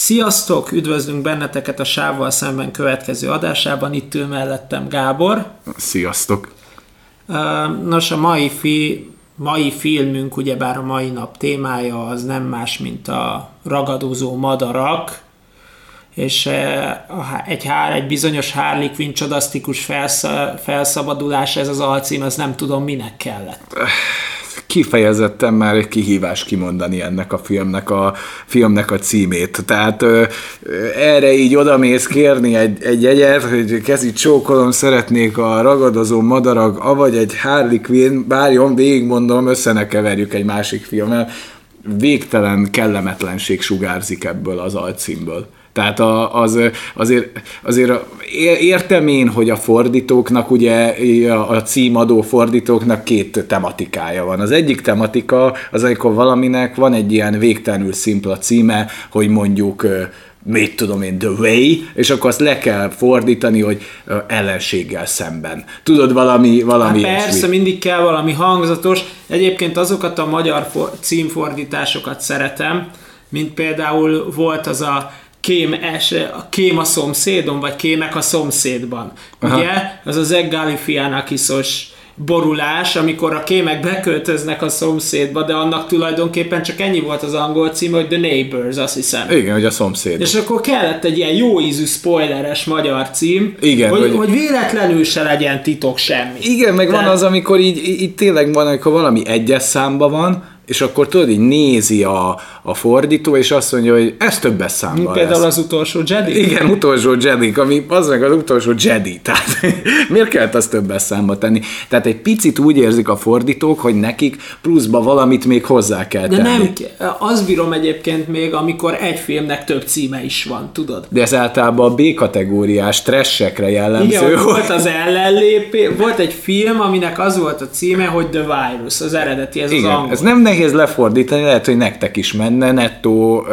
Sziasztok, üdvözlünk benneteket a Sávval szemben következő adásában, itt ül mellettem Gábor. Sziasztok! Nos, a mai, fi, mai filmünk, ugyebár a mai nap témája az nem más, mint a ragadozó madarak, és egy, egy bizonyos Harley Quinn csodasztikus felsz, felszabadulás, ez az alcím, az nem tudom minek kellett kifejezetten már egy kihívás kimondani ennek a filmnek a, filmnek a címét. Tehát ö, erre így odamész kérni egy, egy jegyet, hogy kezit csókolom, szeretnék a ragadozó madarag, avagy egy Harley Quinn, bárjon, végigmondom, össze ne keverjük egy másik filmmel, végtelen kellemetlenség sugárzik ebből az alcímből. Tehát a, az, azért, azért értem én, hogy a fordítóknak, ugye a címadó fordítóknak két tematikája van. Az egyik tematika az, amikor valaminek van egy ilyen végtelenül szimpla címe, hogy mondjuk mit tudom én, The Way, és akkor azt le kell fordítani, hogy ellenséggel szemben. Tudod, valami, valami hát persze, mindig kell valami hangzatos. Egyébként azokat a magyar címfordításokat szeretem, mint például volt az a kém, es, kém a szomszédon, vagy kémek a szomszédban. Aha. Ugye? Az az Eggalifianakiszos borulás, amikor a kémek beköltöznek a szomszédba, de annak tulajdonképpen csak ennyi volt az angol cím, hogy The Neighbors, azt hiszem. Igen, hogy a szomszéd. És akkor kellett egy ilyen jó ízű spoileres magyar cím, Igen, hogy, hogy, hogy véletlenül se legyen titok semmi. Igen, meg de... van az, amikor így, így tényleg van, amikor valami egyes számba van, és akkor tudod, így nézi a, a fordító, és azt mondja, hogy ez többes számban Például lesz. az utolsó Jedi? Igen, utolsó Jedi, ami az meg az utolsó Jedi. Tehát miért kellett azt többes számba tenni? Tehát egy picit úgy érzik a fordítók, hogy nekik pluszba valamit még hozzá kell tenni. De nem, az bírom egyébként még, amikor egy filmnek több címe is van, tudod? De ez általában a B-kategóriás tressekre jellemző. Igen, volt az ellenlépé, volt egy film, aminek az volt a címe, hogy The Virus, az eredeti, ez Igen, az angol. ez nem nehéz lefordítani, lehet, hogy nektek is menne nettó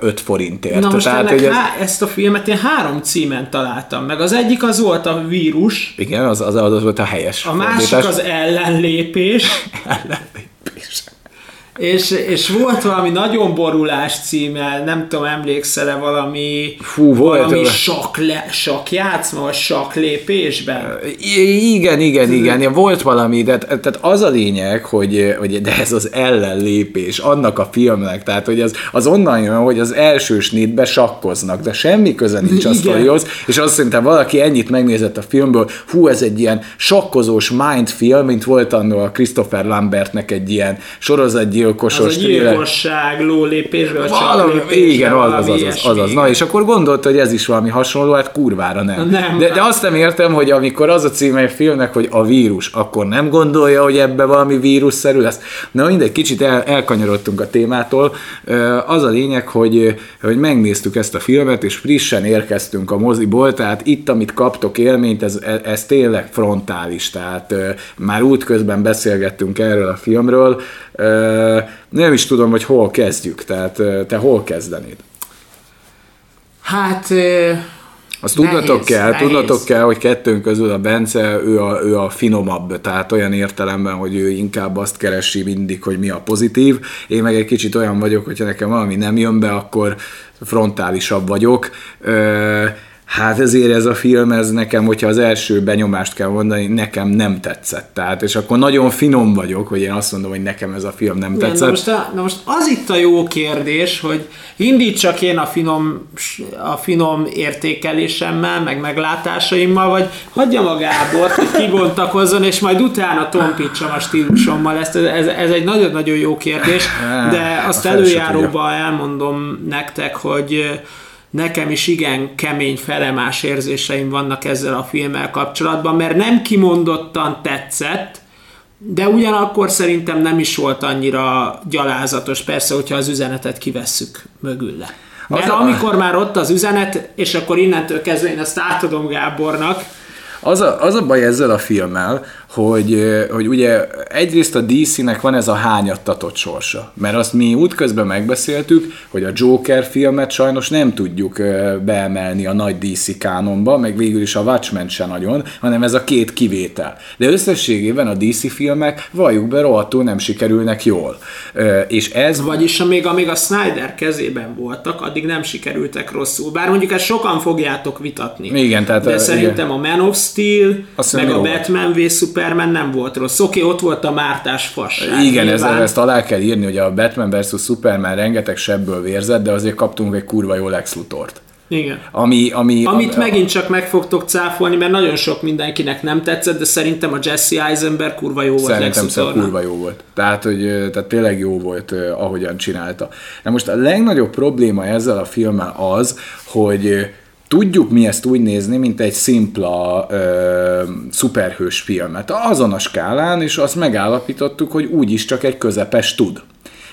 5 forintért. Na most Tehát, hogy ez... há- ezt a filmet én három címen találtam meg. Az egyik az volt a vírus. Igen, az, az, az volt a helyes A másik az ellenlépés. ellenlépés. És, és volt valami nagyon borulás címe, nem tudom, emlékszel-e valami, Fú, volt valami sok, le, sok játszma, vagy sok lépésben? Igen, igen, igen, volt valami, de tehát az a lényeg, hogy, hogy de ez az ellenlépés annak a filmnek, tehát hogy az, az onnan jön, hogy az első snitbe sakkoznak, de semmi köze nincs a sztorihoz, és azt szerintem valaki ennyit megnézett a filmből, hú, ez egy ilyen sakkozós mindfilm, mint volt annól a Christopher Lambertnek egy ilyen sorozat gyilkosos az a gyilkosság, lólépésbe, vagy valami, Igen, az az, az, az, az, az. Na, és akkor gondolta, hogy ez is valami hasonló, hát kurvára nem. nem de, de azt nem értem, hogy amikor az a címe egy filmnek, hogy a vírus, akkor nem gondolja, hogy ebbe valami vírusszerű lesz. Na mindegy, kicsit el, elkanyarodtunk a témától. Az a lényeg, hogy, hogy megnéztük ezt a filmet, és frissen érkeztünk a moziból, tehát itt, amit kaptok élményt, ez, ez tényleg frontális, tehát már útközben beszélgettünk erről a filmről, nem is tudom, hogy hol kezdjük, tehát te hol kezdenéd? Hát... Azt tudnatok nehéz, kell, nehéz. tudnatok kell, hogy kettőnk közül a Bence, ő a, ő a finomabb, tehát olyan értelemben, hogy ő inkább azt keresi mindig, hogy mi a pozitív. Én meg egy kicsit olyan vagyok, hogyha nekem valami nem jön be, akkor frontálisabb vagyok. Hát ezért ez a film, ez nekem, hogyha az első benyomást kell mondani, nekem nem tetszett. Tehát, és akkor nagyon finom vagyok, hogy én azt mondom, hogy nekem ez a film nem tetszett. Na most, a, na most az itt a jó kérdés, hogy indítsak én a finom, a finom értékelésemmel, meg meglátásaimmal, vagy hagyjam a Gábort, hogy kibontakozzon, és majd utána tompítsam a stílusommal. Ezt, ez, ez egy nagyon-nagyon jó kérdés, de azt előjáróban elmondom nektek, hogy nekem is igen kemény felemás érzéseim vannak ezzel a filmmel kapcsolatban, mert nem kimondottan tetszett, de ugyanakkor szerintem nem is volt annyira gyalázatos, persze, hogyha az üzenetet kivesszük mögülle. Mert az amikor már ott az üzenet, és akkor innentől kezdve én azt átadom Gábornak, Az a, az a baj ezzel a filmmel, hogy, hogy ugye egyrészt a DC-nek van ez a hányattatott sorsa, mert azt mi útközben megbeszéltük, hogy a Joker filmet sajnos nem tudjuk beemelni a nagy DC kánonba, meg végül is a Watchmen se nagyon, hanem ez a két kivétel. De összességében a DC filmek valljuk be rohadtul nem sikerülnek jól. És ez... Vagyis amíg, amíg a Snyder kezében voltak, addig nem sikerültek rosszul. Bár mondjuk ezt sokan fogjátok vitatni. Igen, tehát... De szerintem igen. a Man of Steel, Azt meg a jó Batman v Superman nem volt rossz. Oké, ott volt a Mártás fasság. Igen, ezzel ezt alá kell írni, hogy a Batman vs. Superman rengeteg sebből vérzett, de azért kaptunk egy kurva jó Lex Luthort. Igen. Ami, ami, Amit a, megint csak meg fogtok cáfolni, mert nagyon sok mindenkinek nem tetszett, de szerintem a Jesse Eisenberg kurva jó volt Szerintem Luthornak. kurva jó volt. Tehát, hogy tehát tényleg jó volt, ahogyan csinálta. Na most a legnagyobb probléma ezzel a filmmel az, hogy tudjuk mi ezt úgy nézni, mint egy szimpla ö, szuperhős filmet. Azon a skálán, és azt megállapítottuk, hogy úgyis csak egy közepes tud.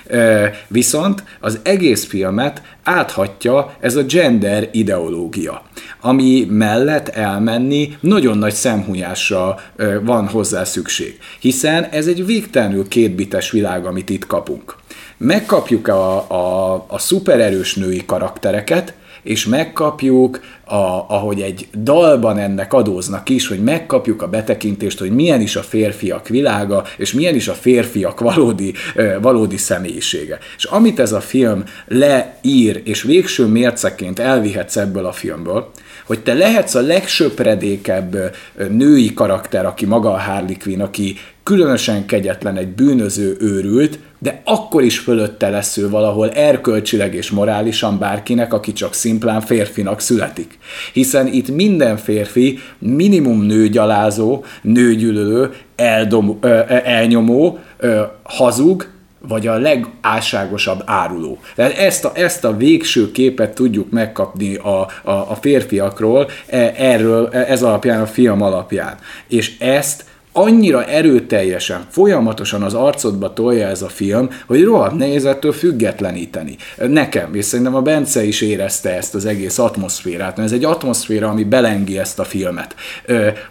Ö, Viszont az egész filmet áthatja ez a gender ideológia, ami mellett elmenni nagyon nagy szemhújásra ö, van hozzá szükség, hiszen ez egy végtelenül kétbites világ, amit itt kapunk. Megkapjuk a, a, a szupererős női karaktereket, és megkapjuk, a, ahogy egy dalban ennek adóznak is, hogy megkapjuk a betekintést, hogy milyen is a férfiak világa, és milyen is a férfiak valódi, valódi személyisége. És amit ez a film leír, és végső mérceként elvihetsz ebből a filmből, hogy te lehetsz a legsöpredékebb női karakter, aki maga a Harley Quinn, aki különösen kegyetlen, egy bűnöző őrült, de akkor is fölötte lesz ő valahol erkölcsileg és morálisan bárkinek, aki csak szimplán férfinak születik. Hiszen itt minden férfi minimum nőgyalázó, nőgyűlölő, eldom, ö, elnyomó, ö, hazug, vagy a legálságosabb áruló. Tehát ezt a, ezt a végső képet tudjuk megkapni a, a, a férfiakról, e- erről, ez alapján, a film alapján. És ezt annyira erőteljesen, folyamatosan az arcodba tolja ez a film, hogy rohadt nehéz ettől függetleníteni. Nekem, és szerintem a Bence is érezte ezt az egész atmoszférát, mert ez egy atmoszféra, ami belengi ezt a filmet.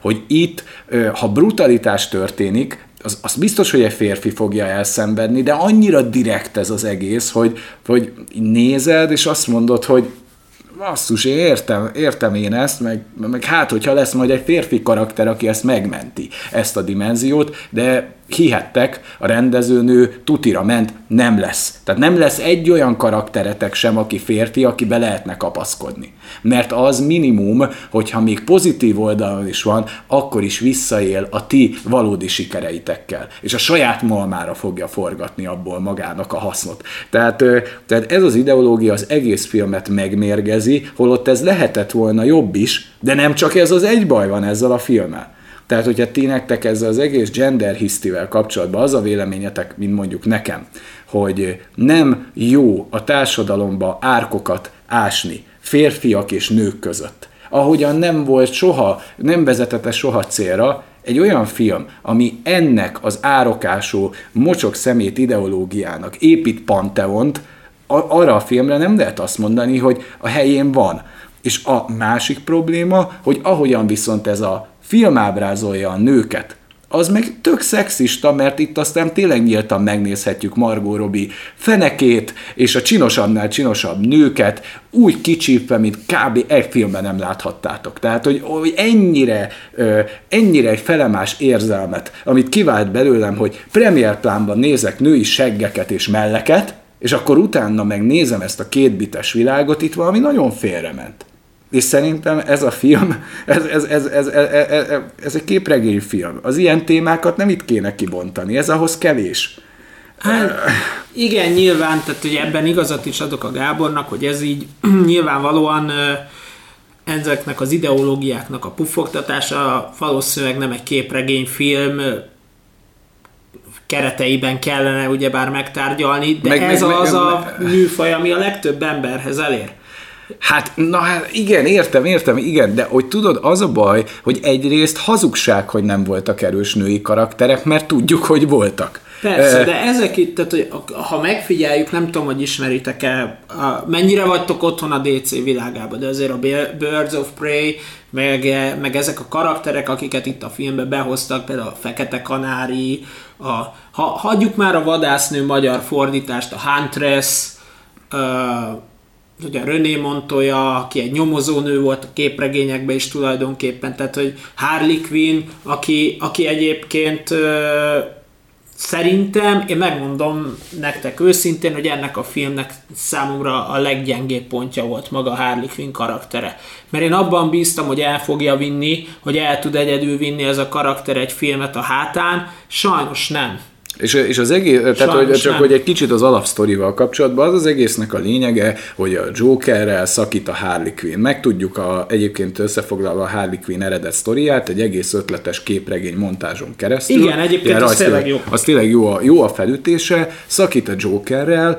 Hogy itt, ha brutalitás történik, az, az biztos, hogy egy férfi fogja elszenvedni, de annyira direkt ez az egész, hogy, hogy nézed, és azt mondod, hogy basszus, én értem, értem én ezt, meg, meg hát, hogyha lesz majd egy férfi karakter, aki ezt megmenti, ezt a dimenziót, de hihettek, a rendezőnő tutira ment, nem lesz. Tehát nem lesz egy olyan karakteretek sem, aki férfi, akibe lehetne kapaszkodni. Mert az minimum, hogyha még pozitív oldalon is van, akkor is visszaél a ti valódi sikereitekkel. És a saját malmára fogja forgatni abból magának a hasznot. Tehát, tehát ez az ideológia az egész filmet megmérgezi, holott ez lehetett volna jobb is, de nem csak ez az egy baj van ezzel a filmmel. Tehát, hogyha ti nektek ezzel az egész gender hisztivel kapcsolatban az a véleményetek, mint mondjuk nekem, hogy nem jó a társadalomba árkokat ásni férfiak és nők között, ahogyan nem volt soha, nem vezetette soha célra, egy olyan film, ami ennek az árokásó, mocsok szemét ideológiának épít panteont, arra a filmre nem lehet azt mondani, hogy a helyén van. És a másik probléma, hogy ahogyan viszont ez a film ábrázolja a nőket, az meg tök szexista, mert itt aztán tényleg nyíltan megnézhetjük Margot Robbie fenekét, és a csinosabbnál csinosabb nőket úgy kicsípve, mint kb. egy filmben nem láthattátok. Tehát, hogy, hogy ennyire, ennyire egy felemás érzelmet, amit kivált belőlem, hogy premier plánban nézek női seggeket és melleket, és akkor utána meg nézem ezt a kétbites világot, itt valami nagyon félrement. És szerintem ez a film, ez, ez, ez, ez, ez, ez, ez egy képregényfilm. Az ilyen témákat nem itt kéne kibontani, ez ahhoz kevés. Hát, igen, nyilván, tehát ugye ebben igazat is adok a Gábornak, hogy ez így nyilvánvalóan ezeknek az ideológiáknak a puffogtatása valószínűleg nem egy képregényfilm kereteiben kellene ugyebár megtárgyalni, de meg, ez meg, az meg, a műfaj, ami a legtöbb emberhez elér. Hát, na hát igen, értem, értem, igen, de hogy tudod, az a baj, hogy egyrészt hazugság, hogy nem voltak erős női karakterek, mert tudjuk, hogy voltak. Persze, de ezek itt, tehát, hogy ha megfigyeljük, nem tudom, hogy ismeritek-e, mennyire vagytok otthon a DC világában, de azért a Birds of Prey, meg, meg ezek a karakterek, akiket itt a filmbe behoztak, például a Fekete Kanári, a, ha, hagyjuk már a vadásznő magyar fordítást, a Huntress, ugye René Montoya, aki egy nyomozónő volt a képregényekben is tulajdonképpen, tehát hogy Harley Quinn, aki, aki egyébként uh, Szerintem, én megmondom nektek őszintén, hogy ennek a filmnek számomra a leggyengébb pontja volt maga Harley Quinn karaktere. Mert én abban bíztam, hogy el fogja vinni, hogy el tud egyedül vinni ez a karakter egy filmet a hátán, sajnos nem. És, és az egész, Sajnos tehát hogy, csak nem. hogy egy kicsit az alapsztorival kapcsolatban, az az egésznek a lényege, hogy a Jokerrel szakít a Harley Quinn. Megtudjuk a, egyébként összefoglalva a Harley Quinn eredet sztoriát, egy egész ötletes képregény montázson keresztül. Igen, egyébként az tényleg jó. Az tényleg jó a, jó a felütése, szakít a Jokerrel,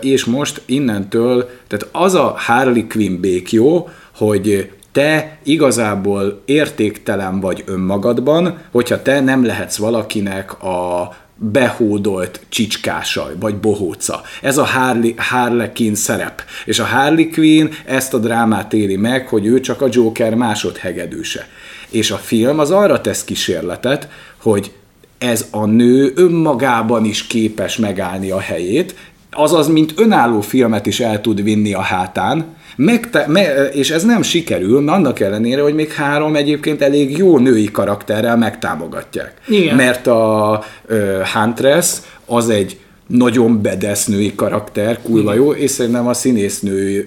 és most innentől, tehát az a Harley Quinn békjó, hogy te igazából értéktelen vagy önmagadban, hogyha te nem lehetsz valakinek a behódolt csicskásaj, vagy bohóca. Ez a Harley, Harlequin szerep. És a Harley Quinn ezt a drámát éli meg, hogy ő csak a Joker másodhegedűse. És a film az arra tesz kísérletet, hogy ez a nő önmagában is képes megállni a helyét, azaz, mint önálló filmet is el tud vinni a hátán, Megte- me- és ez nem sikerül, annak ellenére, hogy még három egyébként elég jó női karakterrel megtámogatják. Igen. Mert a uh, Huntress az egy nagyon bedesznői karakter, kurva jó, és szerintem a színésznő,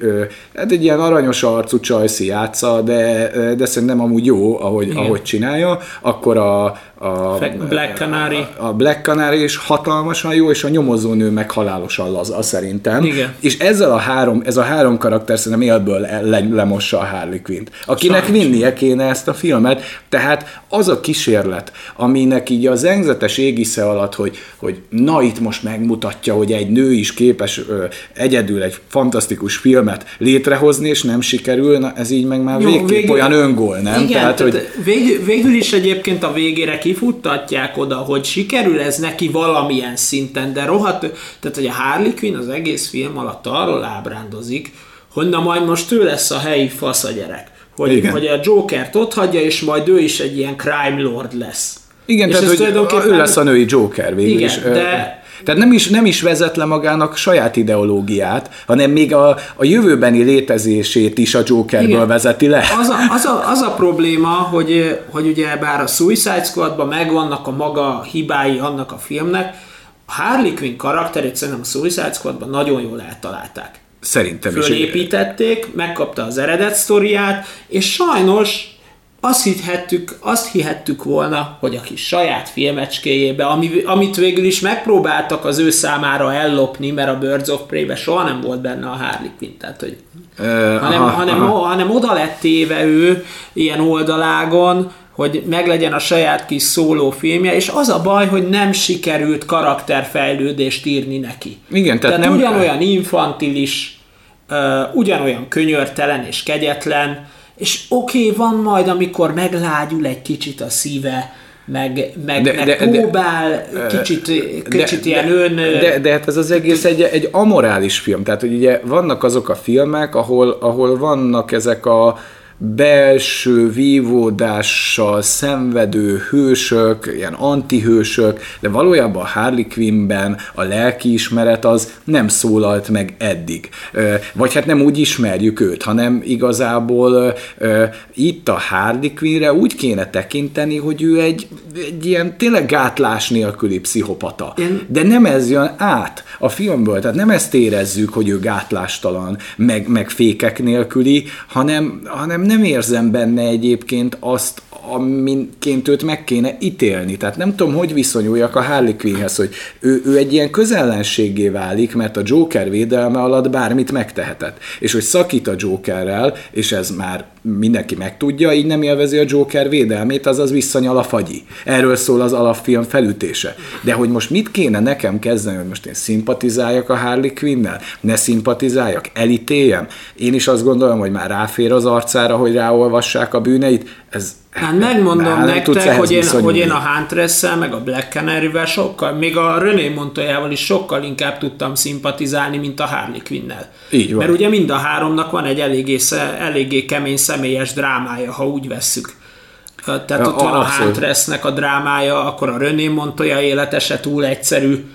hát egy ilyen aranyos arcú csajszi játsza, de, de szerintem amúgy jó, ahogy, ahogy csinálja, akkor a, a Black Canary. A Black Canary is hatalmasan jó, és a nyomozónő meg halálosan laza szerintem. Igen. És ezzel a három, ez a három karakter szerintem élből le, lemossa a Harley Quinn-t. Akinek Sajnos. vinnie kéne ezt a filmet, tehát az a kísérlet, aminek így az engzetes égisze alatt, hogy, hogy na itt most megmutatja, hogy egy nő is képes ö, egyedül egy fantasztikus filmet létrehozni, és nem sikerül, na ez így meg már végképp végül, olyan öngól, nem? Igen, tehát, tehát hogy... végül, végül is egyébként a végére kifuttatják oda, hogy sikerül ez neki valamilyen szinten, de rohadt, tehát hogy a Harley Quinn az egész film alatt arról ábrándozik, hogy na majd most ő lesz a helyi fasz a gyerek. Hogy, Igen. hogy a Jokert ott hagyja, és majd ő is egy ilyen crime lord lesz. Igen, és tehát hogy tulajdonképpen... ő lesz a női Joker végül Igen, is. de tehát nem is, nem is vezet le magának saját ideológiát, hanem még a, a jövőbeni létezését is a Jokerből Igen. vezeti le. Az a, az, a, az a probléma, hogy, hogy ugye bár a Suicide Squadban megvannak a maga hibái annak a filmnek, a Harley Quinn karakterét szerintem a Suicide Squadban nagyon jól eltalálták. Szerintem is. Fölépítették, megkapta az eredet sztoriát, és sajnos azt hihettük, azt hihettük volna, hogy a kis saját filmecskéjébe, ami, amit végül is megpróbáltak az ő számára ellopni, mert a Birds of Prey-be soha nem volt benne a Harley Quinn, tehát hogy uh, hanem, aha, hanem, aha. hanem oda lett téve ő ilyen oldalágon, hogy meglegyen a saját kis szóló filmje, és az a baj, hogy nem sikerült karakterfejlődést írni neki. Igen, tehát, tehát nem... ugyanolyan infantilis, uh, ugyanolyan könyörtelen és kegyetlen, és oké, okay, van majd, amikor meglágyul egy kicsit a szíve, meg, meg, de, meg de, próbál de, kicsit, kicsit de, ilyen de, ön... De, de hát ez az egész egy, egy amorális film, tehát hogy ugye vannak azok a filmek, ahol, ahol vannak ezek a belső vívódással szenvedő hősök, ilyen antihősök, de valójában a Harley Quinnben a lelkiismeret az nem szólalt meg eddig. Vagy hát nem úgy ismerjük őt, hanem igazából itt a Harley Quinnre úgy kéne tekinteni, hogy ő egy, egy ilyen tényleg gátlás nélküli pszichopata. De nem ez jön át a filmből, tehát nem ezt érezzük, hogy ő gátlástalan, meg, meg fékek nélküli, hanem, hanem nem érzem benne egyébként azt, aminként őt meg kéne ítélni. Tehát nem tudom, hogy viszonyuljak a Harley Quinnhez, hogy ő, ő egy ilyen közellenségé válik, mert a Joker védelme alatt bármit megtehetett. És hogy szakít a Jokerrel, és ez már mindenki megtudja, így nem élvezi a Joker védelmét, azaz visszanyal a fagyi. Erről szól az alapfilm felütése. De hogy most mit kéne nekem kezdeni, hogy most én szimpatizáljak a Harley Quinn-nel, ne szimpatizáljak, elítéljem? Én is azt gondolom, hogy már ráfér az arcára, hogy ráolvassák a bűneit. Ez, Hát megmondom nektek, hogy én, hogy én a huntress meg a Black Canary-vel sokkal, még a René Montoyával is sokkal inkább tudtam szimpatizálni, mint a Harley Quinn-nel. Így van. Mert ugye mind a háromnak van egy eléggé, eléggé kemény személyes drámája, ha úgy vesszük. Tehát ja, ott van a Huntressnek a drámája, akkor a René Montoya élete se túl egyszerű.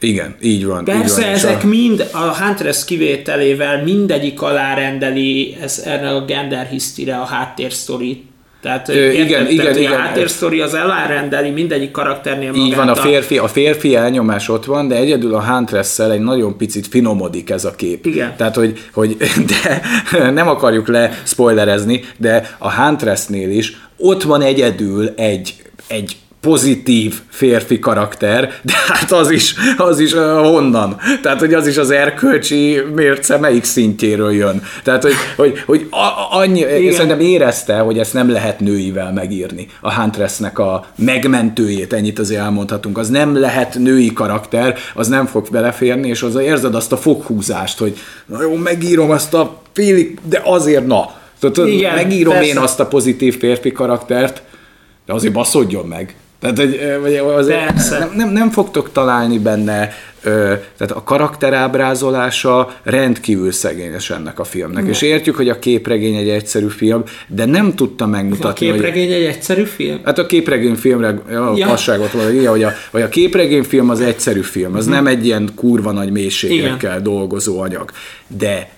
Igen, így van. Persze így van. ezek a... mind a Huntress kivételével mindegyik alárendeli ez, erre a gender history a háttérsztorit. Tehát Ö, érted, igen, igen, igen, a háttérsztori az elárendeli mindegyik karakternél magát. Így van, a férfi, a férfi elnyomás ott van, de egyedül a huntress egy nagyon picit finomodik ez a kép. Igen. Tehát, hogy, hogy de nem akarjuk le spoilerezni, de a Huntressnél is ott van egyedül egy, egy pozitív férfi karakter, de hát az is, az is uh, honnan? Tehát, hogy az is az erkölcsi mérce melyik szintjéről jön. Tehát, hogy, hogy, hogy a, annyi, Igen. szerintem érezte, hogy ezt nem lehet nőivel megírni. A Huntressnek a megmentőjét, ennyit azért elmondhatunk. Az nem lehet női karakter, az nem fog beleférni, és az érzed azt a foghúzást, hogy na jó, megírom azt a félig, de azért na. Tehát, Igen, megírom persze. én azt a pozitív férfi karaktert, de azért baszodjon meg. Tehát, hogy, vagy azért nem, nem, nem fogtok találni benne, ö, tehát a karakterábrázolása rendkívül szegényes ennek a filmnek. Nem. És értjük, hogy a képregény egy egyszerű film, de nem tudta megmutatni. A képregény hogy, egy egyszerű film? Hát a képregény filmre ja. passágot van, hogy, a, hogy a képregény film az egyszerű film, az hmm. nem egy ilyen kurva nagy mélységekkel Igen. dolgozó anyag. De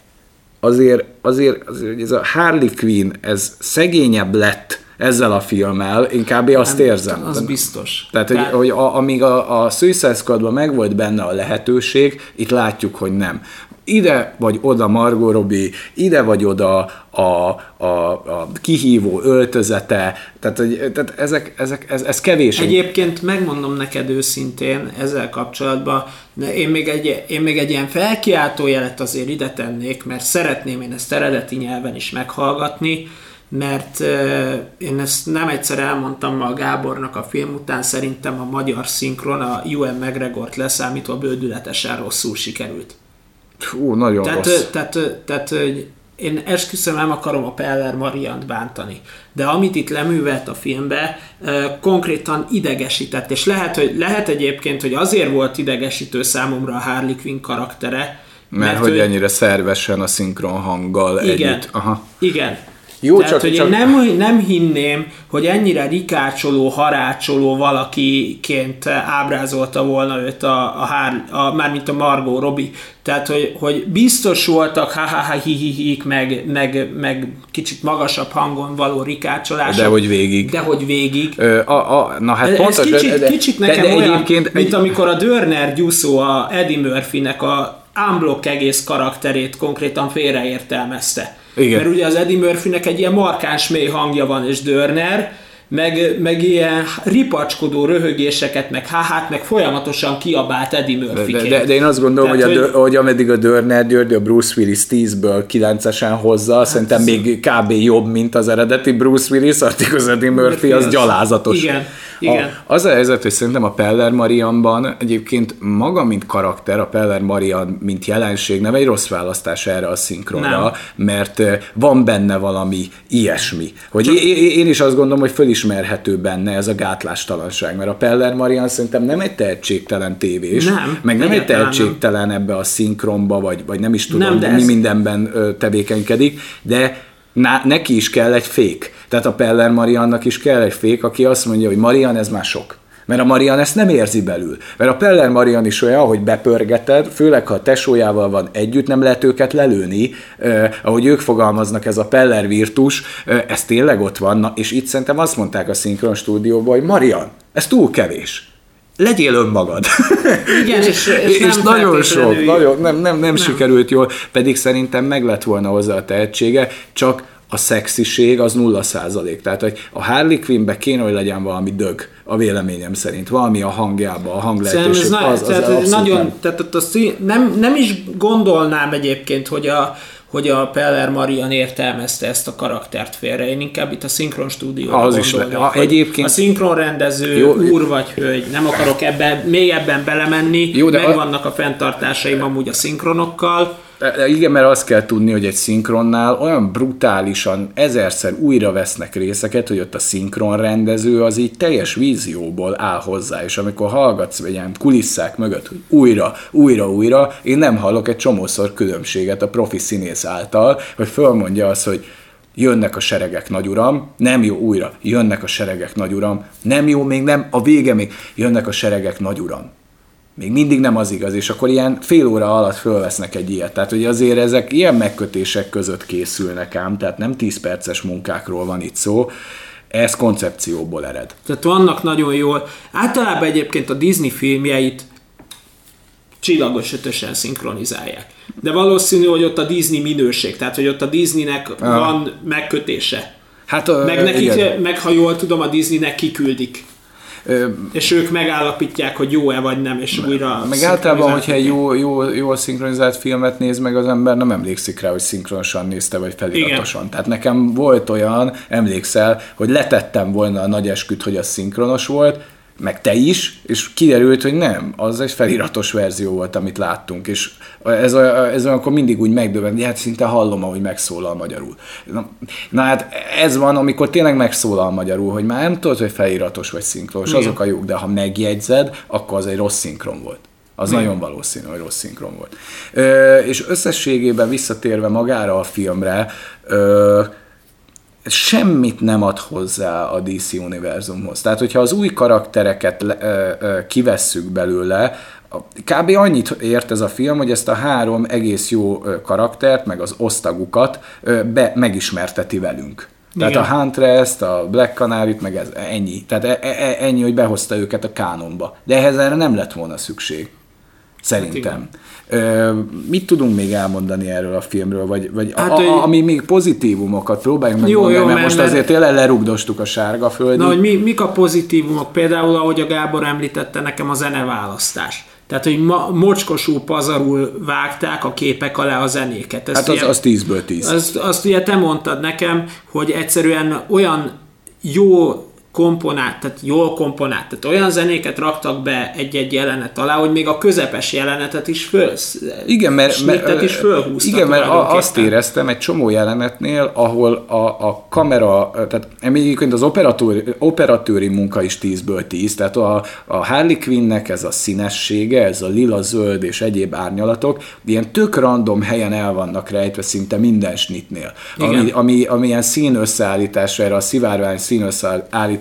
azért, azért, azért ez a Harley Quinn, ez szegényebb lett, ezzel a filmmel, inkább azt érzem. Az biztos. Tehát, hogy, hogy a, amíg a, a Suicide Squadban meg volt benne a lehetőség, itt látjuk, hogy nem. Ide vagy oda Margot Robbie, ide vagy oda a, a, a kihívó öltözete, tehát, hogy, tehát ezek, ezek, ez, ez kevés. Egyébként megmondom neked őszintén ezzel kapcsolatban, én még egy, én még egy ilyen felkiáltó jelet azért ide tennék, mert szeretném én ezt eredeti nyelven is meghallgatni, mert én ezt nem egyszer elmondtam ma a Gábornak a film után, szerintem a magyar szinkron a UN McGregort leszámítva bődületesen rosszul sikerült. Hú, nagyon tehát, rossz. Tehát, tehát, tehát én esküszöm, nem akarom a Peller Mariant bántani, de amit itt leművelt a filmbe, konkrétan idegesített, és lehet, hogy, lehet egyébként, hogy azért volt idegesítő számomra a Harley Quinn karaktere, mert, mert hogy ő... ennyire szervesen a szinkron hanggal igen, együtt. Aha. Igen, jó, Tehát, csak, hogy csak... én nem, nem hinném, hogy ennyire rikácsoló, harácsoló valakiként ábrázolta volna őt a, a, hár, a mármint a Margot Robbie. Tehát, hogy, hogy biztos voltak ha ha ha hi hi hi meg, meg, meg kicsit magasabb hangon való rikácsolás. De hogy végig. De hogy végig. Ö, a, a, na hát ez pontos, kicsit, de, kicsit nekem de, de olyan, egyébként, mint amikor a Dörner Gyuszó a Eddie Murphy-nek a unblock egész karakterét konkrétan félreértelmezte igen. Mert ugye az Eddie Murphynek egy ilyen markáns mély hangja van, és Dörner, meg, meg ilyen ripacskodó röhögéseket, meg háhát, meg folyamatosan kiabált Eddie murphy de, de, de, én azt gondolom, Tehát, hogy, a, hogy, hogy ameddig a Dörner György a Bruce Willis 10-ből 9-esen hozza, hát szerintem ez... még kb. jobb, mint az eredeti Bruce Willis, addig az Eddie Murphy, az, az gyalázatos. Igen. Igen. A, az a helyzet, hogy szerintem a Peller Marianban egyébként maga, mint karakter, a Peller Marian, mint jelenség nem egy rossz választás erre a szinkronra, nem. mert van benne valami ilyesmi. Hogy Csak... én, én is azt gondolom, hogy fölismerhető benne ez a gátlástalanság, mert a Peller Marian szerintem nem egy tehetségtelen tévés, nem, meg nem egy tehetségtelen nem. ebbe a szinkronba, vagy, vagy nem is tudom, nem, de mi ez... mindenben tevékenykedik, de na, neki is kell egy fék. Tehát a Peller Mariannak is kell egy fék, aki azt mondja, hogy Marian, ez már sok. Mert a Marian ezt nem érzi belül. Mert a Peller Marian is olyan, hogy bepörgeted, főleg ha a tesójával van együtt, nem lehet őket lelőni, eh, ahogy ők fogalmaznak, ez a Peller virtus, eh, ez tényleg ott van, Na, és itt szerintem azt mondták a szinkron stúdióban, hogy Marian, ez túl kevés legyél önmagad. Igen, és, és, és nagyon sok, nagyon, nem, nem, nem, nem sikerült jól, pedig szerintem meg lett volna hozzá a tehetsége, csak a szexiség az nulla százalék. Tehát, hogy a Harley Quinnbe kéne, hogy legyen valami dög, a véleményem szerint. Valami a hangjában, a hanglehetőség. Ez az, az, az, az nagyon, nem. tehát azt nem, nem is gondolnám egyébként, hogy a, hogy a Peller Marian értelmezte ezt a karaktert félre. Én inkább itt a szinkron stúdióra Az is le- hogy egyébként- A szinkron rendező, Jó. úr vagy hölgy, nem akarok ebben, mélyebben belemenni, Jó, de a- megvannak a fenntartásaim amúgy a szinkronokkal, Igen, mert azt kell tudni, hogy egy szinkronnál olyan brutálisan ezerszer újra vesznek részeket, hogy ott a szinkron rendező az így teljes vízióból áll hozzá, és amikor hallgatsz egy ilyen kulisszák mögött, hogy újra, újra, újra, én nem hallok egy csomószor különbséget a profi színész által, hogy fölmondja azt, hogy jönnek a seregek, nagyuram, nem jó újra, jönnek a seregek, nagyuram, nem jó, még nem, a vége még, jönnek a seregek, nagyuram még mindig nem az igaz, és akkor ilyen fél óra alatt fölvesznek egy ilyet. Tehát, hogy azért ezek ilyen megkötések között készülnek ám, tehát nem 10 perces munkákról van itt szó, ez koncepcióból ered. Tehát vannak nagyon jól. Általában egyébként a Disney filmjeit csillagos ötösen szinkronizálják. De valószínű, hogy ott a Disney minőség, tehát hogy ott a Disneynek Ah. van megkötése. Hát, Meg, nekik, igen. meg ha jól tudom, a Disneynek kiküldik. És ők megállapítják, hogy jó-e vagy nem, és újra Meg általában, hogyha egy jó, jó, jól szinkronizált filmet néz meg az ember, nem emlékszik rá, hogy szinkronosan nézte, vagy feliratosan. Igen. Tehát nekem volt olyan, emlékszel, hogy letettem volna a nagy esküt, hogy az szinkronos volt, meg te is, és kiderült, hogy nem, az egy feliratos verzió volt, amit láttunk, és ez, ez olyankor mindig úgy megdöbbent, hogy hát szinte hallom, ahogy megszólal magyarul. Na, na hát ez van, amikor tényleg megszólal magyarul, hogy már nem tudod, hogy feliratos vagy szinkronos, azok a jók, de ha megjegyzed, akkor az egy rossz szinkron volt. Az Igen. nagyon valószínű, hogy rossz szinkron volt. Ö, és összességében visszatérve magára a filmre, ö, semmit nem ad hozzá a DC univerzumhoz. Tehát, hogyha az új karaktereket le, ö, ö, kivesszük belőle, kb. annyit ért ez a film, hogy ezt a három egész jó karaktert, meg az osztagukat be, megismerteti velünk. Tehát Igen. a Huntress-t, a Black Canary-t, meg ez, ennyi. Tehát e, e, ennyi, hogy behozta őket a kánonba. De ehhez erre nem lett volna szükség. Szerintem. Ö, mit tudunk még elmondani erről a filmről, vagy, vagy Hát, hát, hogy- a, a, ami még pozitívumokat próbáljunk meg Jó, mondani, jó, mert, mert- most mert- azért tényleg lerugdostuk a sárga földi. Na, hogy mi, mik a pozitívumok? Például, ahogy a Gábor említette nekem a zeneválasztás. Tehát, hogy ma, mocskosú, pazarul vágták a képek alá a zenéket. Ezt hát az, ugye- az 10-ből 10. Azt, azt ugye te mondtad nekem, hogy egyszerűen olyan jó komponált, tehát jól komponált, tehát olyan zenéket raktak be egy-egy jelenet alá, hogy még a közepes jelenetet is föl, Igen, mert, snittet is fölhúztak igen, mert azt éreztem egy csomó jelenetnél, ahol a, a kamera, tehát egyébként az operatőri, operatőri munka is 10-ből 10, tehát a, a Harley Quinnnek ez a színessége, ez a lila, zöld és egyéb árnyalatok, ilyen tök random helyen el vannak rejtve szinte minden snitnél. Igen. Ami, ami, ami ilyen szín összeállításra, erre a szivárvány szín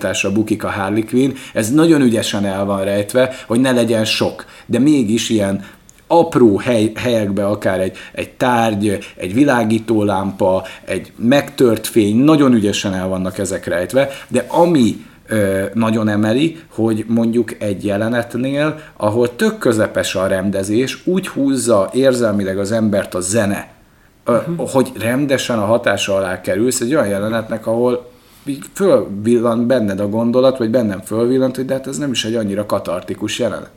összeállításra bukik a Harley Quinn, ez nagyon ügyesen el van rejtve, hogy ne legyen sok, de mégis ilyen apró hely, helyekbe, akár egy, egy tárgy, egy világítólámpa, egy megtört fény, nagyon ügyesen el vannak ezek rejtve, de ami ö, nagyon emeli, hogy mondjuk egy jelenetnél, ahol tök közepes a rendezés, úgy húzza érzelmileg az embert a zene, ö, hogy rendesen a hatása alá kerülsz egy olyan jelenetnek, ahol így fölvillant benned a gondolat, vagy bennem fölvillant, hogy de hát ez nem is egy annyira katartikus jelenet.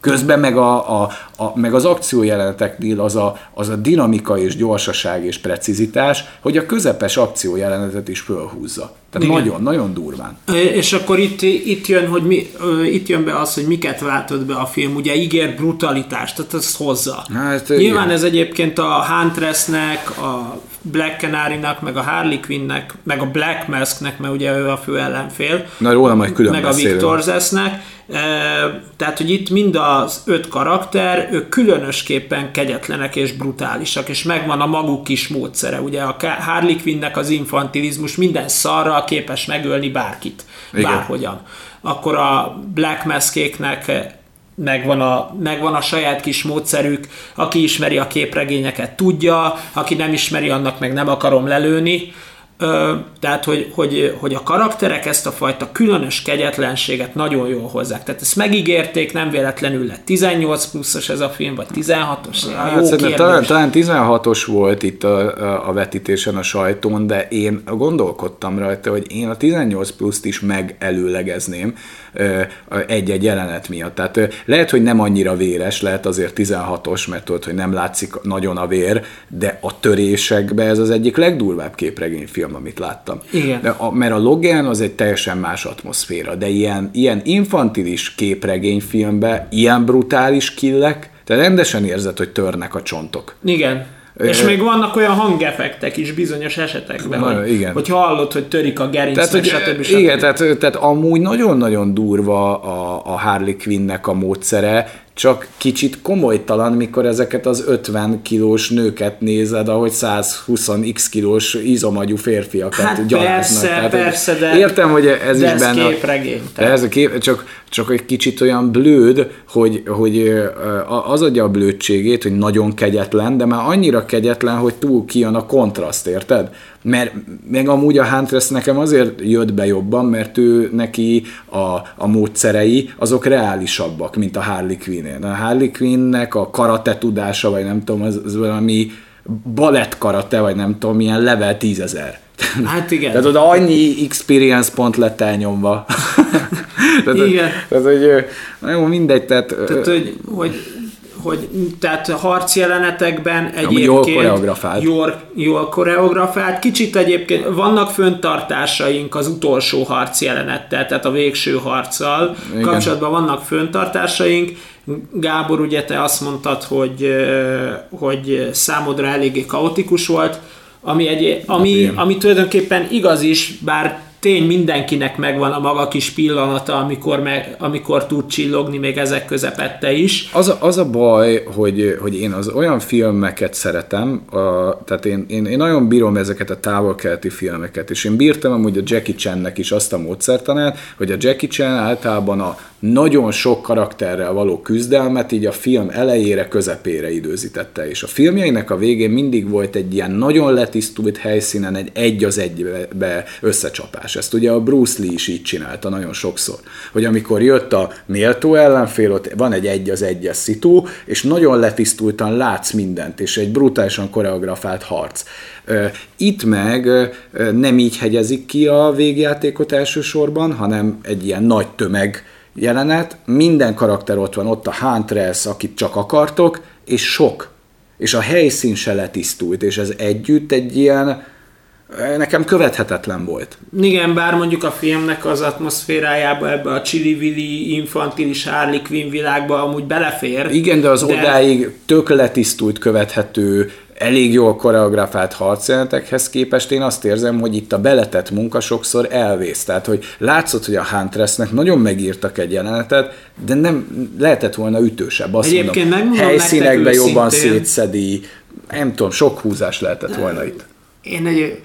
Közben meg, a, a, a, meg az akciójeleneteknél az a, az a dinamika és gyorsaság és precizitás, hogy a közepes akciójelenetet is fölhúzza. Tehát Igen. nagyon, nagyon durván. És akkor itt, itt, jön, hogy mi, itt jön be az, hogy miket váltott be a film. Ugye ígér brutalitást, tehát ezt hozza. Hát, Nyilván igen. ez egyébként a Huntressnek, a Black Canary-nak, meg a Harley Quinnnek, meg a Black Masknek, mert ugye ő a fő ellenfél, Na róla majd külön meg a. Victor Zesznek. Tehát, hogy itt mind az öt karakter, ők különösképpen kegyetlenek és brutálisak, és megvan a maguk kis módszere. Ugye a Harley Quinnnek az infantilizmus minden szarral képes megölni bárkit, Igen. bárhogyan. Akkor a Black Maskéknek megvan a, megvan a saját kis módszerük, aki ismeri a képregényeket tudja, aki nem ismeri, annak meg nem akarom lelőni. Ö, tehát, hogy, hogy, hogy a karakterek ezt a fajta különös kegyetlenséget nagyon jól hozzák. Tehát ezt megígérték, nem véletlenül lett 18 pluszos ez a film, vagy 16-os. Hát, jó talán, talán 16-os volt itt a, a, a vetítésen a sajtón, de én gondolkodtam rajta, hogy én a 18 pluszt is megelőlegezném egy-egy jelenet miatt. Tehát lehet, hogy nem annyira véres, lehet azért 16-os, mert tudod, hogy nem látszik nagyon a vér, de a törésekben ez az egyik legdurvább képregényfilm, amit láttam. Igen. De a, mert a Logan az egy teljesen más atmoszféra, de ilyen, ilyen infantilis képregényfilmben ilyen brutális killek, te rendesen érzed, hogy törnek a csontok. Igen. És még vannak olyan hangeffektek is bizonyos esetekben, Na, hogy, igen. hogy hallod, hogy törik a gerinc, tehát, hogy, stb. stb. Igen, tehát, tehát amúgy nagyon-nagyon durva a, a Harley Quinnnek a módszere, csak kicsit komolytalan, mikor ezeket az 50 kilós nőket nézed, ahogy 120x kilós izomagyú férfiakat hát gyaláznak. Persze, Tehát, persze, de értem, hogy ez de is ez benne. képregény. Ez kép, csak, csak egy kicsit olyan blőd, hogy, hogy az adja a blödségét, hogy nagyon kegyetlen, de már annyira kegyetlen, hogy túl kijön a kontraszt, érted? Mert meg amúgy a Huntress nekem azért jött be jobban, mert ő neki a, a módszerei azok reálisabbak, mint a Harley Quinn. A Harley Quinnnek a karate tudása, vagy nem tudom, az, az valami balett karate, vagy nem tudom, milyen level tízezer. Hát igen. Tehát oda annyi experience pont lett elnyomva. tehát, igen. Tehát, hogy jó, mindegy, tehát... Tehát, hogy, hogy hogy tehát harc jelenetekben egyébként jól koreografált. Jól, jól koreografált. Kicsit egyébként vannak föntartásaink az utolsó harc jelenettel, tehát a végső harccal Igen. kapcsolatban vannak föntartásaink. Gábor, ugye te azt mondtad, hogy, hogy számodra eléggé kaotikus volt, ami, egy, ami, ami tulajdonképpen igaz is, bár tény mindenkinek megvan a maga kis pillanata, amikor, meg, amikor tud csillogni, még ezek közepette is. Az a, az a baj, hogy, hogy én az olyan filmeket szeretem, a, tehát én, én, én nagyon bírom ezeket a távol-keleti filmeket, és én bírtam amúgy a Jackie Chan-nek is azt a módszertanát, hogy a Jackie Chan általában a nagyon sok karakterrel való küzdelmet így a film elejére, közepére időzítette, és a filmjeinek a végén mindig volt egy ilyen nagyon letisztult helyszínen egy egy az egybe összecsapás. Ezt ugye a Bruce Lee is így csinálta nagyon sokszor, hogy amikor jött a méltó ellenfél, ott van egy egy az egyes szitu, és nagyon letisztultan látsz mindent, és egy brutálisan koreografált harc. Itt meg nem így hegyezik ki a végjátékot elsősorban, hanem egy ilyen nagy tömeg jelenet, minden karakter ott van, ott a Huntress, akit csak akartok, és sok. És a helyszín se letisztult, és ez együtt egy ilyen, nekem követhetetlen volt. Igen, bár mondjuk a filmnek az atmoszférájába, ebbe a csili infantilis Harley Quinn világba amúgy belefér. Igen, de az de... odáig tök letisztult, követhető, elég jól koreografált harcjelenetekhez képest én azt érzem, hogy itt a beletett munka sokszor elvész. Tehát, hogy látszott, hogy a Huntressnek nagyon megírtak egy jelenetet, de nem lehetett volna ütősebb. Azt Egyébként mondom, helyszínekben jobban szétszedi, nem tudom, sok húzás lehetett volna itt. Én egy,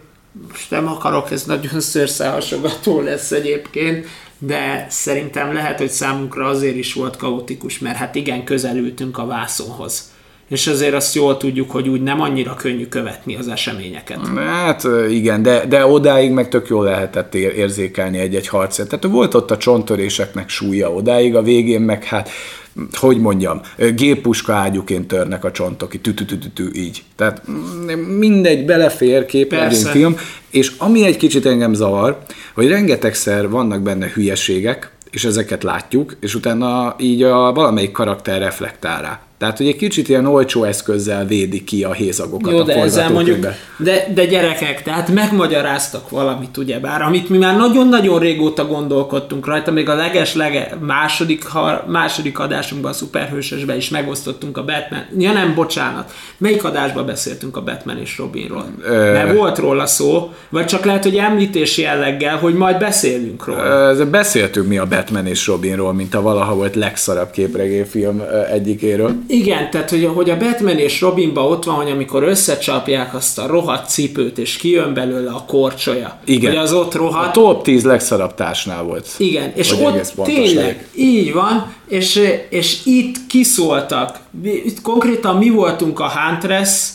most nem akarok, ez nagyon szőrszálhasogató lesz egyébként, de szerintem lehet, hogy számunkra azért is volt kaotikus, mert hát igen, közelültünk a vászonhoz és azért azt jól tudjuk, hogy úgy nem annyira könnyű követni az eseményeket. Hát igen, de, de odáig meg tök jól lehetett érzékelni egy-egy harcet. Tehát volt ott a csontöréseknek súlya odáig, a végén meg hát hogy mondjam, géppuska ágyuként törnek a csontok, tü tü tü tü így. Tehát mindegy, belefér film, és ami egy kicsit engem zavar, hogy rengetegszer vannak benne hülyeségek, és ezeket látjuk, és utána így a valamelyik karakter reflektál rá. Tehát, hogy egy kicsit ilyen olcsó eszközzel védi ki a hézagokat Jó, a de ezzel mondjuk, de, de gyerekek, tehát megmagyaráztak valamit, ugyebár, amit mi már nagyon-nagyon régóta gondolkodtunk rajta, még a leges-lege második, ha, második adásunkban a szuperhősösben is megosztottunk a Batman. Ja nem, bocsánat. Melyik adásban beszéltünk a Batman és Robinról? Ö... Mert volt róla szó, vagy csak lehet, hogy említési jelleggel, hogy majd beszélünk róla. Ö, beszéltünk mi a Batman és Robinról, mint a valaha volt legszarabb képregényfilm egyikéről. Igen, tehát hogy, hogy a Batman és Robinba ott van, hogy amikor összecsapják azt a rohadt cipőt, és kijön belőle a korcsolya. Igen. Hogy az ott rohadt. A top 10 legszarabb társnál volt. Igen, és ott tényleg, így van, és, és itt kiszóltak. Itt konkrétan mi voltunk a Huntress,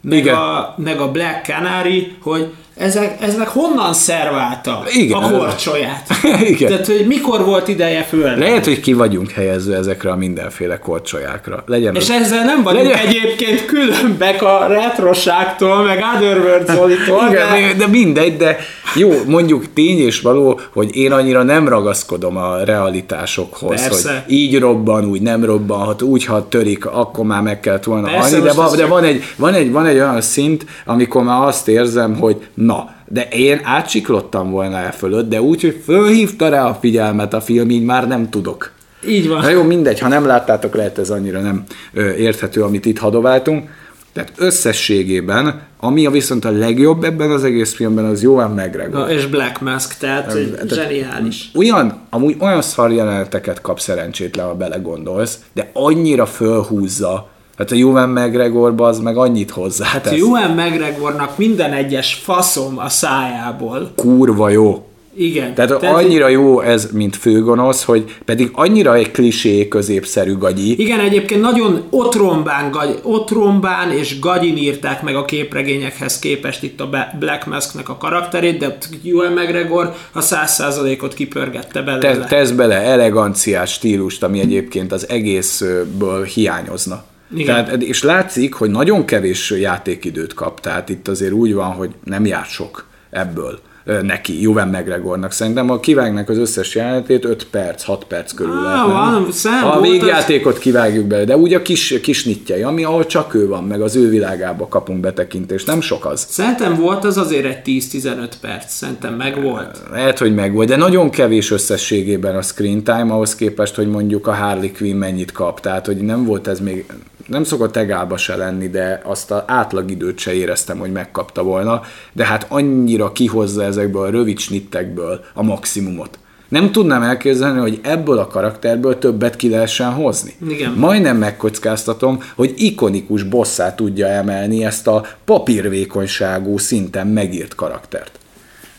meg, Igen. a, meg a Black Canary, hogy ezek, ezek honnan szerválta Igen. a korcsolyát? Igen. Tehát, hogy mikor volt ideje föl? Lehet, hogy ki vagyunk helyezve ezekre a mindenféle korcsolyákra. Legyen És az- ezzel nem vagyunk Legyen- egyébként különbek a retroságtól, meg Otherworld Zolitól, Igen, de... de mindegy, de jó, mondjuk tény és való, hogy én annyira nem ragaszkodom a realitásokhoz, Persze. hogy így robban, úgy nem robbanhat, úgy, ha törik, akkor már meg kellett volna Persze, halni, de, most va, ez de van, egy, van, egy, van egy olyan szint, amikor már azt érzem, hogy na, de én átsiklottam volna el fölött, de úgy, hogy fölhívta rá a figyelmet a film, így már nem tudok. Így van. Na jó, mindegy, ha nem láttátok, lehet ez annyira nem ö, érthető, amit itt hadováltunk. Tehát összességében, ami a viszont a legjobb ebben az egész filmben, az Johan McGregor. És Black Mask, tehát tehát- zseniális. Olyan, amúgy olyan szar jeleneteket kap szerencsétlen, ha belegondolsz, de annyira fölhúzza, hát a Johan McGregorba az meg annyit hozzá. Hát Ewan McGregornak minden egyes faszom a szájából. kurva jó. Igen. Tehát, Tehát annyira jó ez, mint főgonosz, hogy pedig annyira egy klisé középszerű gagyi. Igen, egyébként nagyon otrombán, gagy, otrombán és gagyin írták meg a képregényekhez képest itt a Black Masknek a karakterét, de Ewan McGregor a száz százalékot kipörgette belőle. Te, tesz bele eleganciás stílust, ami egyébként az egészből hiányozna. Igen. Tehát, és látszik, hogy nagyon kevés játékidőt kap, tehát itt azért úgy van, hogy nem jár sok ebből neki, Juven McGregornak. Szerintem, ha kivágnak az összes jelenetét, 5 perc, 6 perc körül lehet. Ha a volt az- végjátékot kivágjuk bele, de úgy a kis, kis nyitjai, ami ahol csak ő van, meg az ő világába kapunk betekintést, nem sok az. Szerintem volt az azért egy 10-15 perc, szerintem meg volt. Lehet, hogy meg volt, de nagyon kevés összességében a screen time, ahhoz képest, hogy mondjuk a Harley Quinn mennyit kap. Tehát, hogy nem volt ez még, nem szokott egálba se lenni, de azt az átlagidőt se éreztem, hogy megkapta volna. De hát annyira kihozza ezekből a rövid snittekből a maximumot. Nem tudnám elképzelni, hogy ebből a karakterből többet ki lehessen hozni. Igen. Majdnem megkockáztatom, hogy ikonikus bosszá tudja emelni ezt a papírvékonyságú szinten megírt karaktert.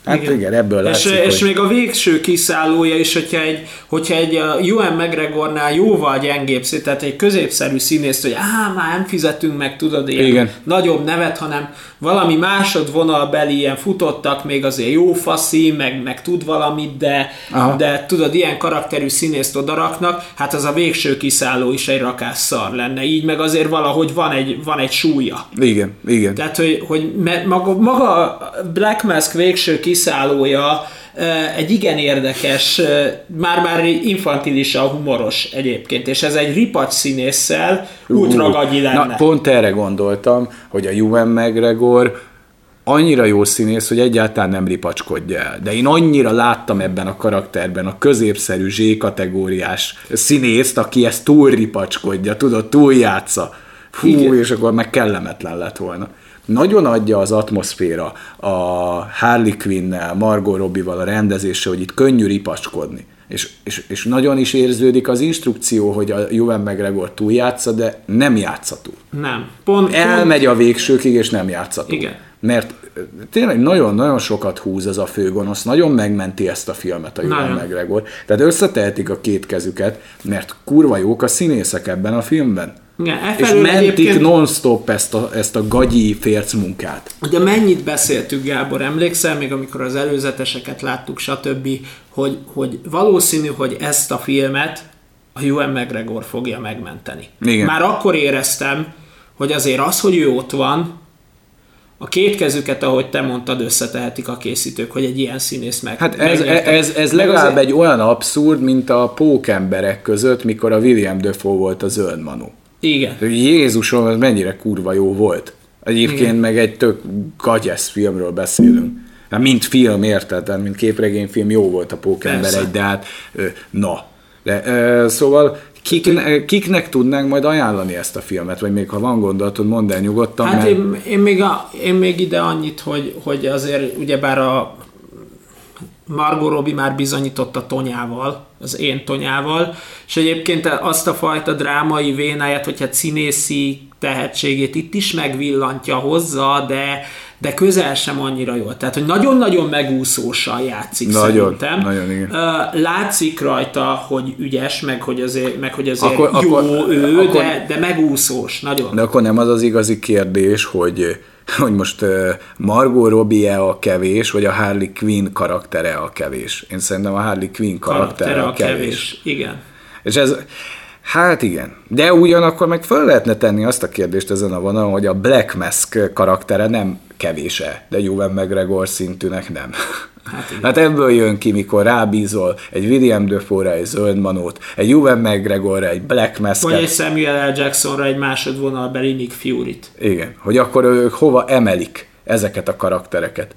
Hát igen, igen ebből és, látszik, és hogy... még a végső kiszállója is, hogyha egy, hogyha egy uh, Ewan McGregornál jóval gyengébb, tehát egy középszerű színész, hogy á, már nem fizetünk meg, tudod, ilyen Igen. nagyobb nevet, hanem valami másodvonalbeli ilyen futottak, még azért jó faszi, meg, meg tud valamit, de, Aha. de tudod, ilyen karakterű színészt odaraknak, hát az a végső kiszálló is egy rakás szar lenne. Így meg azért valahogy van egy, van egy súlya. Igen, igen. Tehát, hogy, hogy maga, maga a Black Mask végső kiszállója egy igen érdekes, már-már infantilisan humoros egyébként, és ez egy ripacs színésszel ultra gagyi lenne. Na, pont erre gondoltam, hogy a Juven McGregor annyira jó színész, hogy egyáltalán nem ripacskodja el. De én annyira láttam ebben a karakterben a középszerű Z-kategóriás színészt, aki ezt túl ripacskodja, tudod, túl játsza. Fú, Igen. és akkor meg kellemetlen lett volna. Nagyon adja az atmoszféra a Harley Quinn-nel, Margot Robbie-val a rendezése, hogy itt könnyű ripacskodni. És, és, és nagyon is érződik az instrukció, hogy a Juven McGregor túl játsza, de nem játsza túl. Nem. Pont, pont Elmegy a végsőkig, és nem játsza túl. Igen. Mert tényleg nagyon-nagyon sokat húz az a főgonosz, nagyon megmenti ezt a filmet a Juven Nagyon. McGregor. Tehát összetehetik a két kezüket, mert kurva jók a színészek ebben a filmben. Igen, e És mentik non-stop ezt a, ezt a gagyi férc munkát. De mennyit beszéltük, Gábor, emlékszel még, amikor az előzeteseket láttuk, stb., hogy, hogy valószínű, hogy ezt a filmet a Ewan McGregor fogja megmenteni. Igen. Már akkor éreztem, hogy azért az, hogy ő ott van, a két kezüket, ahogy te mondtad, összetehetik a készítők, hogy egy ilyen színész meg. Hát ez, ez, ez legalább azért- egy olyan abszurd, mint a pókemberek között, mikor a William Dafoe volt a zöld manó. Igen. Jézusom, ez mennyire kurva jó volt. Egyébként Igen. meg egy tök gagyesz filmről beszélünk. Hát mint film, érted? Tehát mint képregényfilm jó volt a Pókember egy, de hát na. De, ö, szóval kik, kiknek tudnánk majd ajánlani ezt a filmet? Vagy még ha van gondolatod, mondd el nyugodtan. Hát mert... én, én, még a, én még ide annyit, hogy, hogy azért ugyebár a Margot Robbie már bizonyított a tonyával, az én tonyával, és egyébként azt a fajta drámai vénáját, vagy hát színészi tehetségét itt is megvillantja hozzá, de, de közel sem annyira jól. Tehát, hogy nagyon-nagyon megúszósan játszik Nagyon, szerintem. nagyon, igen. Látszik rajta, hogy ügyes, meg hogy azért, meg hogy azért Akkor- jó akkor- ő, akkor- de, de megúszós, nagyon. De akkor nem az az igazi kérdés, hogy hogy most Margot Robbie a kevés, vagy a Harley Quinn karaktere a kevés. Én szerintem a Harley Quinn karaktere, karaktere a kevés. kevés. Igen. És ez, Hát igen. De ugyanakkor meg fel lehetne tenni azt a kérdést ezen a vonalon, hogy a Black Mask karaktere nem kevése, de Juven McGregor szintűnek nem. Hát, hát ebből jön ki, mikor rábízol egy William Defoe-ra egy zöld manót, egy Juven McGregorra egy Black mask Vagy egy Samuel L. Jacksonra egy másodvonalbeli Nick Fury-t. Igen, hogy akkor ők hova emelik ezeket a karaktereket.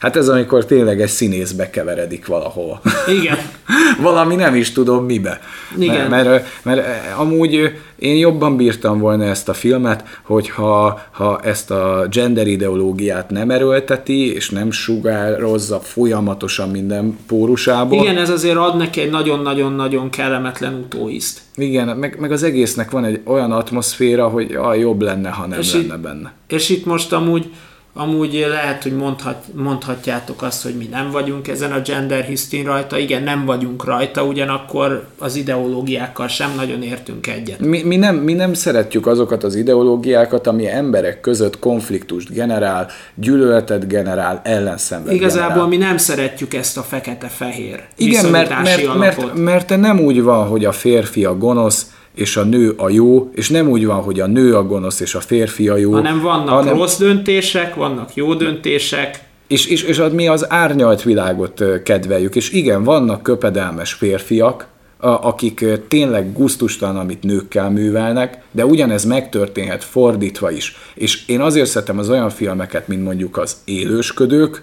Hát ez amikor tényleg egy színészbe keveredik valahova. Igen. Valami nem is tudom mibe. Igen. Mert, mert, mert amúgy én jobban bírtam volna ezt a filmet, hogyha ha ezt a gender ideológiát nem erőlteti, és nem sugározza folyamatosan minden pórusából. Igen, ez azért ad neki egy nagyon-nagyon-nagyon kellemetlen utóiszt. Igen, meg, meg az egésznek van egy olyan atmoszféra, hogy ah, jobb lenne, ha nem és lenne itt, benne. És itt most amúgy Amúgy lehet, hogy mondhat, mondhatjátok azt, hogy mi nem vagyunk ezen a gender hisztin rajta. Igen, nem vagyunk rajta, ugyanakkor az ideológiákkal sem nagyon értünk egyet. Mi, mi, nem, mi nem szeretjük azokat az ideológiákat, ami emberek között konfliktust generál, gyűlöletet generál, ellenszenvet Igazából generál. mi nem szeretjük ezt a fekete-fehér Igen, mert, mert, mert, mert nem úgy van, hogy a férfi a gonosz, és a nő a jó, és nem úgy van, hogy a nő a gonosz és a férfi a jó. Hanem vannak hanem... rossz döntések, vannak jó döntések. És, és, és mi az árnyalt világot kedveljük, és igen, vannak köpedelmes férfiak, akik tényleg guztustalan, amit nőkkel művelnek, de ugyanez megtörténhet fordítva is. És én azért szeretem az olyan filmeket, mint mondjuk az Élősködők,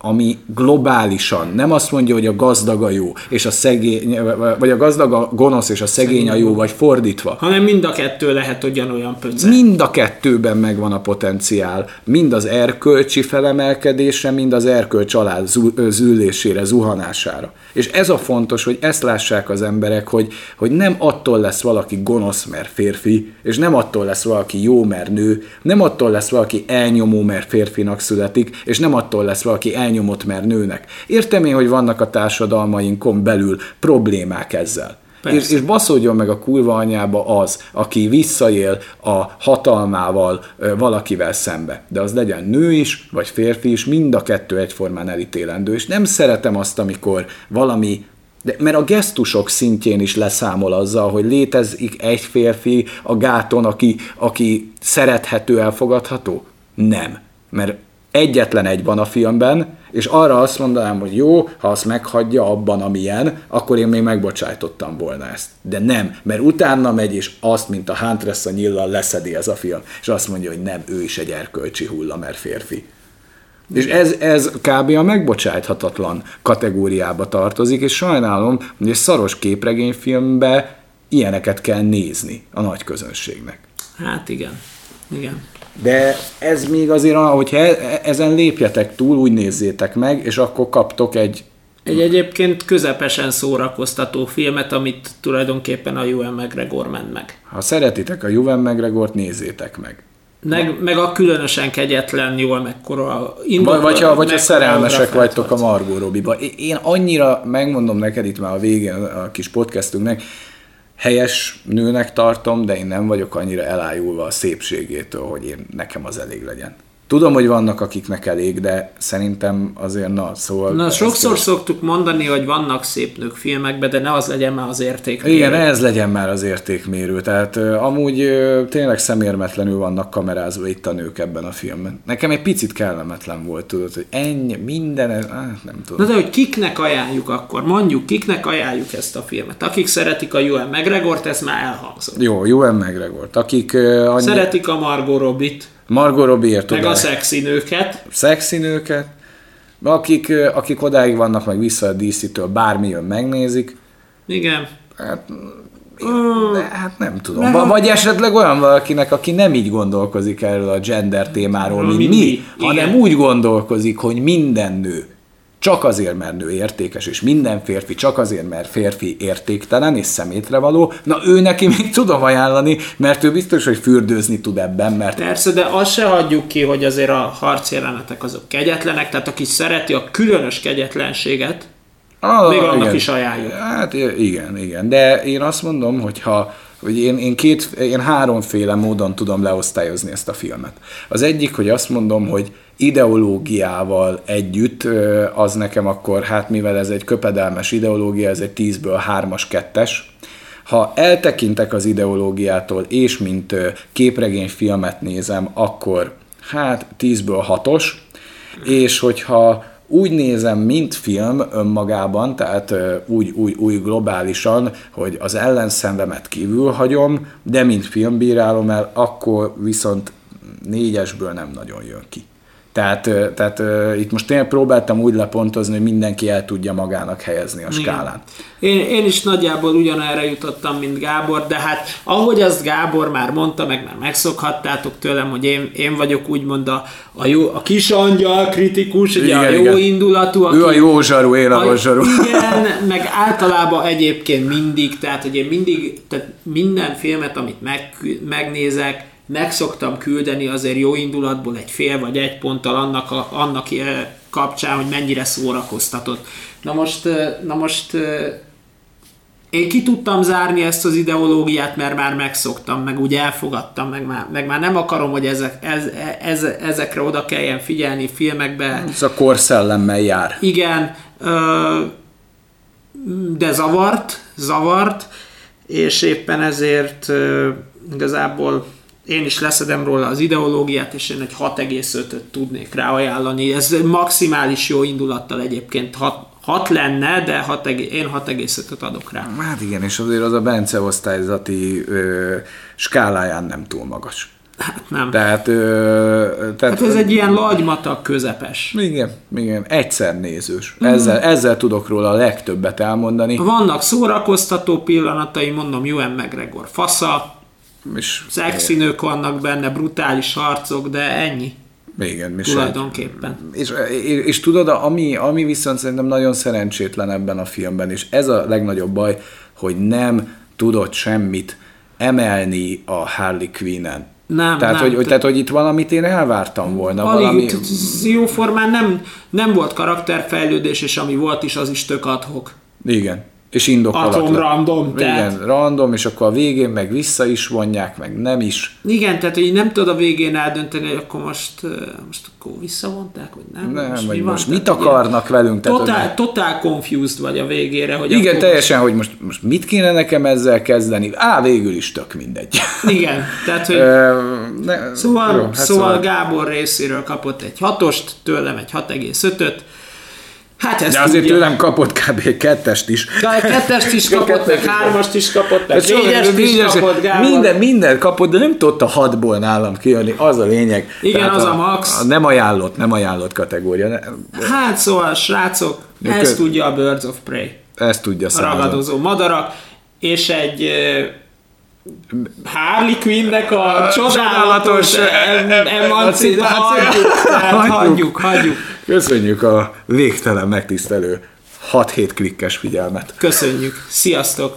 ami globálisan nem azt mondja, hogy a gazdag a jó, és a szegény, vagy a gazdag a gonosz, és a szegény a jó, vagy fordítva. Hanem mind a kettő lehet ugyanolyan pöcce. Mind a kettőben megvan a potenciál. Mind az erkölcsi felemelkedésre, mind az erkölcs alá zűlésére, zuhanására. És ez a fontos, hogy ezt lássák az emberek, hogy, hogy nem attól lesz valaki gonosz, mert férfi, és nem attól lesz valaki jó, mert nő, nem attól lesz valaki elnyomó, mert férfinak születik, és nem attól lesz valaki elnyomott, mert nőnek. Értem én, hogy vannak a társadalmainkon belül problémák ezzel. És, és baszódjon meg a kurva anyába az, aki visszaél a hatalmával valakivel szembe. De az legyen nő is, vagy férfi is, mind a kettő egyformán elítélendő. És nem szeretem azt, amikor valami de, mert a gesztusok szintjén is leszámol azzal, hogy létezik egy férfi a gáton, aki, aki szerethető, elfogadható? Nem. Mert egyetlen egy van a filmben, és arra azt mondanám, hogy jó, ha azt meghagyja abban, amilyen, akkor én még megbocsájtottam volna ezt. De nem, mert utána megy, és azt, mint a Huntress a nyillal leszedi ez a film, és azt mondja, hogy nem, ő is egy erkölcsi hulla, mert férfi. És ez, ez kb. a megbocsájthatatlan kategóriába tartozik, és sajnálom, hogy egy szaros képregényfilmbe ilyeneket kell nézni a nagy közönségnek. Hát igen. Igen. De ez még azért, hogyha e, ezen lépjetek túl, úgy nézzétek meg, és akkor kaptok egy egy egyébként közepesen szórakoztató filmet, amit tulajdonképpen a Juven McGregor ment meg. Ha szeretitek a Juven McGregort, nézzétek meg. Meg, meg a különösen kegyetlen, jól mekkora indok, Vagy, ha, vagy ha szerelmesek vagytok a Margot Robbie-ba. Én annyira megmondom neked itt már a végén a kis podcastünknek, helyes nőnek tartom, de én nem vagyok annyira elájulva a szépségétől, hogy én nekem az elég legyen. Tudom, hogy vannak, akiknek elég, de szerintem azért na, szóval... Na, sokszor ezt... szoktuk mondani, hogy vannak szép nők filmekben, de ne az legyen már az értékmérő. Igen, ez legyen már az értékmérő. Tehát amúgy tényleg szemérmetlenül vannak kamerázva itt a nők ebben a filmben. Nekem egy picit kellemetlen volt, tudod, hogy ennyi, minden, ah, nem tudom. Na de hogy kiknek ajánljuk akkor? Mondjuk, kiknek ajánljuk ezt a filmet? Akik szeretik a Ewan McGregort, ez már elhangzott. Jó, Ewan McGregort. Akik uh, annyi... Szeretik a Margot Robbie-t Margot Robbie Meg a szexi nőket. Szexi nőket. Akik, akik odáig vannak, meg vissza a DC-től, bármi jön, megnézik. Igen. Hát, de, hát nem tudom. Nem. Vagy esetleg olyan valakinek, aki nem így gondolkozik erről a gender témáról, mint mi, mi hanem úgy gondolkozik, hogy minden nő csak azért, mert nő értékes, és minden férfi csak azért, mert férfi értéktelen és szemétre való, na ő neki még tudom ajánlani, mert ő biztos, hogy fürdőzni tud ebben, mert... Persze, de azt se hagyjuk ki, hogy azért a harcjelenetek azok kegyetlenek, tehát aki szereti a különös kegyetlenséget, ah, még annak igen. is ajánljuk. Hát igen, igen, de én azt mondom, hogy ha hogy én, én, két, én háromféle módon tudom leosztályozni ezt a filmet. Az egyik, hogy azt mondom, hogy ideológiával együtt, az nekem akkor, hát mivel ez egy köpedelmes ideológia, ez egy 10-ből 3-as, 2-es, ha eltekintek az ideológiától, és mint képregényfilmet nézem, akkor hát 10-ből 6-os, és hogyha úgy nézem, mint film önmagában, tehát úgy, úgy, úgy globálisan, hogy az ellenszenvemet kívül hagyom, de mint film bírálom el, akkor viszont négyesből nem nagyon jön ki. Tehát, tehát itt most tényleg próbáltam úgy lepontozni, hogy mindenki el tudja magának helyezni a skálán. Én, én is nagyjából ugyanerre jutottam, mint Gábor, de hát ahogy azt Gábor már mondta, meg már megszokhattátok tőlem, hogy én, én vagyok úgymond a, a, jó, a kis angyal kritikus, ugye igen, a jó igen. indulatú. Aki, ő a jó zsaru, én a, a zsaru. Igen, meg általában egyébként mindig, tehát hogy én mindig, tehát minden filmet, amit meg, megnézek, meg szoktam küldeni azért jó indulatból egy fél vagy egy ponttal annak, a, annak eh, kapcsán, hogy mennyire szórakoztatott. Na most, eh, na most eh, én ki tudtam zárni ezt az ideológiát, mert már megszoktam, meg úgy elfogadtam, meg már, meg már nem akarom, hogy ezek, ez, ez, ezekre oda kelljen figyelni filmekbe. Ez a korszellemmel jár. Igen, de zavart, zavart, és éppen ezért igazából én is leszedem róla az ideológiát, és én egy 6,5-öt tudnék rá ajánlani. Ez maximális jó indulattal egyébként 6, 6 lenne, de 6, én 6,5-öt adok rá. Hát igen, és azért az a Bence osztályzati ö, skáláján nem túl magas. Hát nem. Tehát, ö, tehát hát ez egy ilyen lagymatag közepes. Igen, igen, egyszer nézős. Mm. Ezzel, ezzel tudok róla a legtöbbet elmondani. Vannak szórakoztató pillanatai, mondom, Ewan McGregor fasza, és Szexi nők vannak benne, brutális harcok, de ennyi. Igen, Tulajdonképpen. És, és, és tudod, ami, ami viszont szerintem nagyon szerencsétlen ebben a filmben, és ez a legnagyobb baj, hogy nem tudott semmit emelni a Harley Quinn-en. Nem, tehát, nem. Hogy, tehát, hogy itt valamit én elvártam volna. Alig, valami... Jóformán nem, nem volt karakterfejlődés, és ami volt is, az is tök adhok. Igen és indokolatlan. Atom random. Igen, tehát... random, és akkor a végén meg vissza is vonják, meg nem is. Igen, tehát hogy nem tudod a végén eldönteni, hogy akkor most, most akkor visszavonták, vagy nem. Nem, most vagy mi most van? mit akarnak ugye, velünk? Totál, tehát, totál confused vagy a végére. Hogy igen, teljesen, most... hogy most, most mit kéne nekem ezzel kezdeni? Á, végül is tök mindegy. Igen, tehát hogy... ne, szóval, jó, hát szóval, szóval Gábor részéről kapott egy hatost, tőlem egy 6,5-öt, Hát ezt De azért tudja. tőlem kapott kb. kettest is. Kettest is kapott, meg hármast is kapott, meg négyest is kapott, Gábor. Minden, minden kapott, de nem tudta hatból nálam kijönni, az a lényeg. Igen, Tehát az a, a max. A nem ajánlott, nem ajánlott kategória. Hát szóval, srácok, ezt tudja a Birds of Prey. Ezt tudja A ragadozó madarak, és egy Harley Quinnnek a csodálatos emancipációt hagyjuk, hagyjuk. Köszönjük a végtelen megtisztelő 6-7 klikkes figyelmet. Köszönjük. Sziasztok!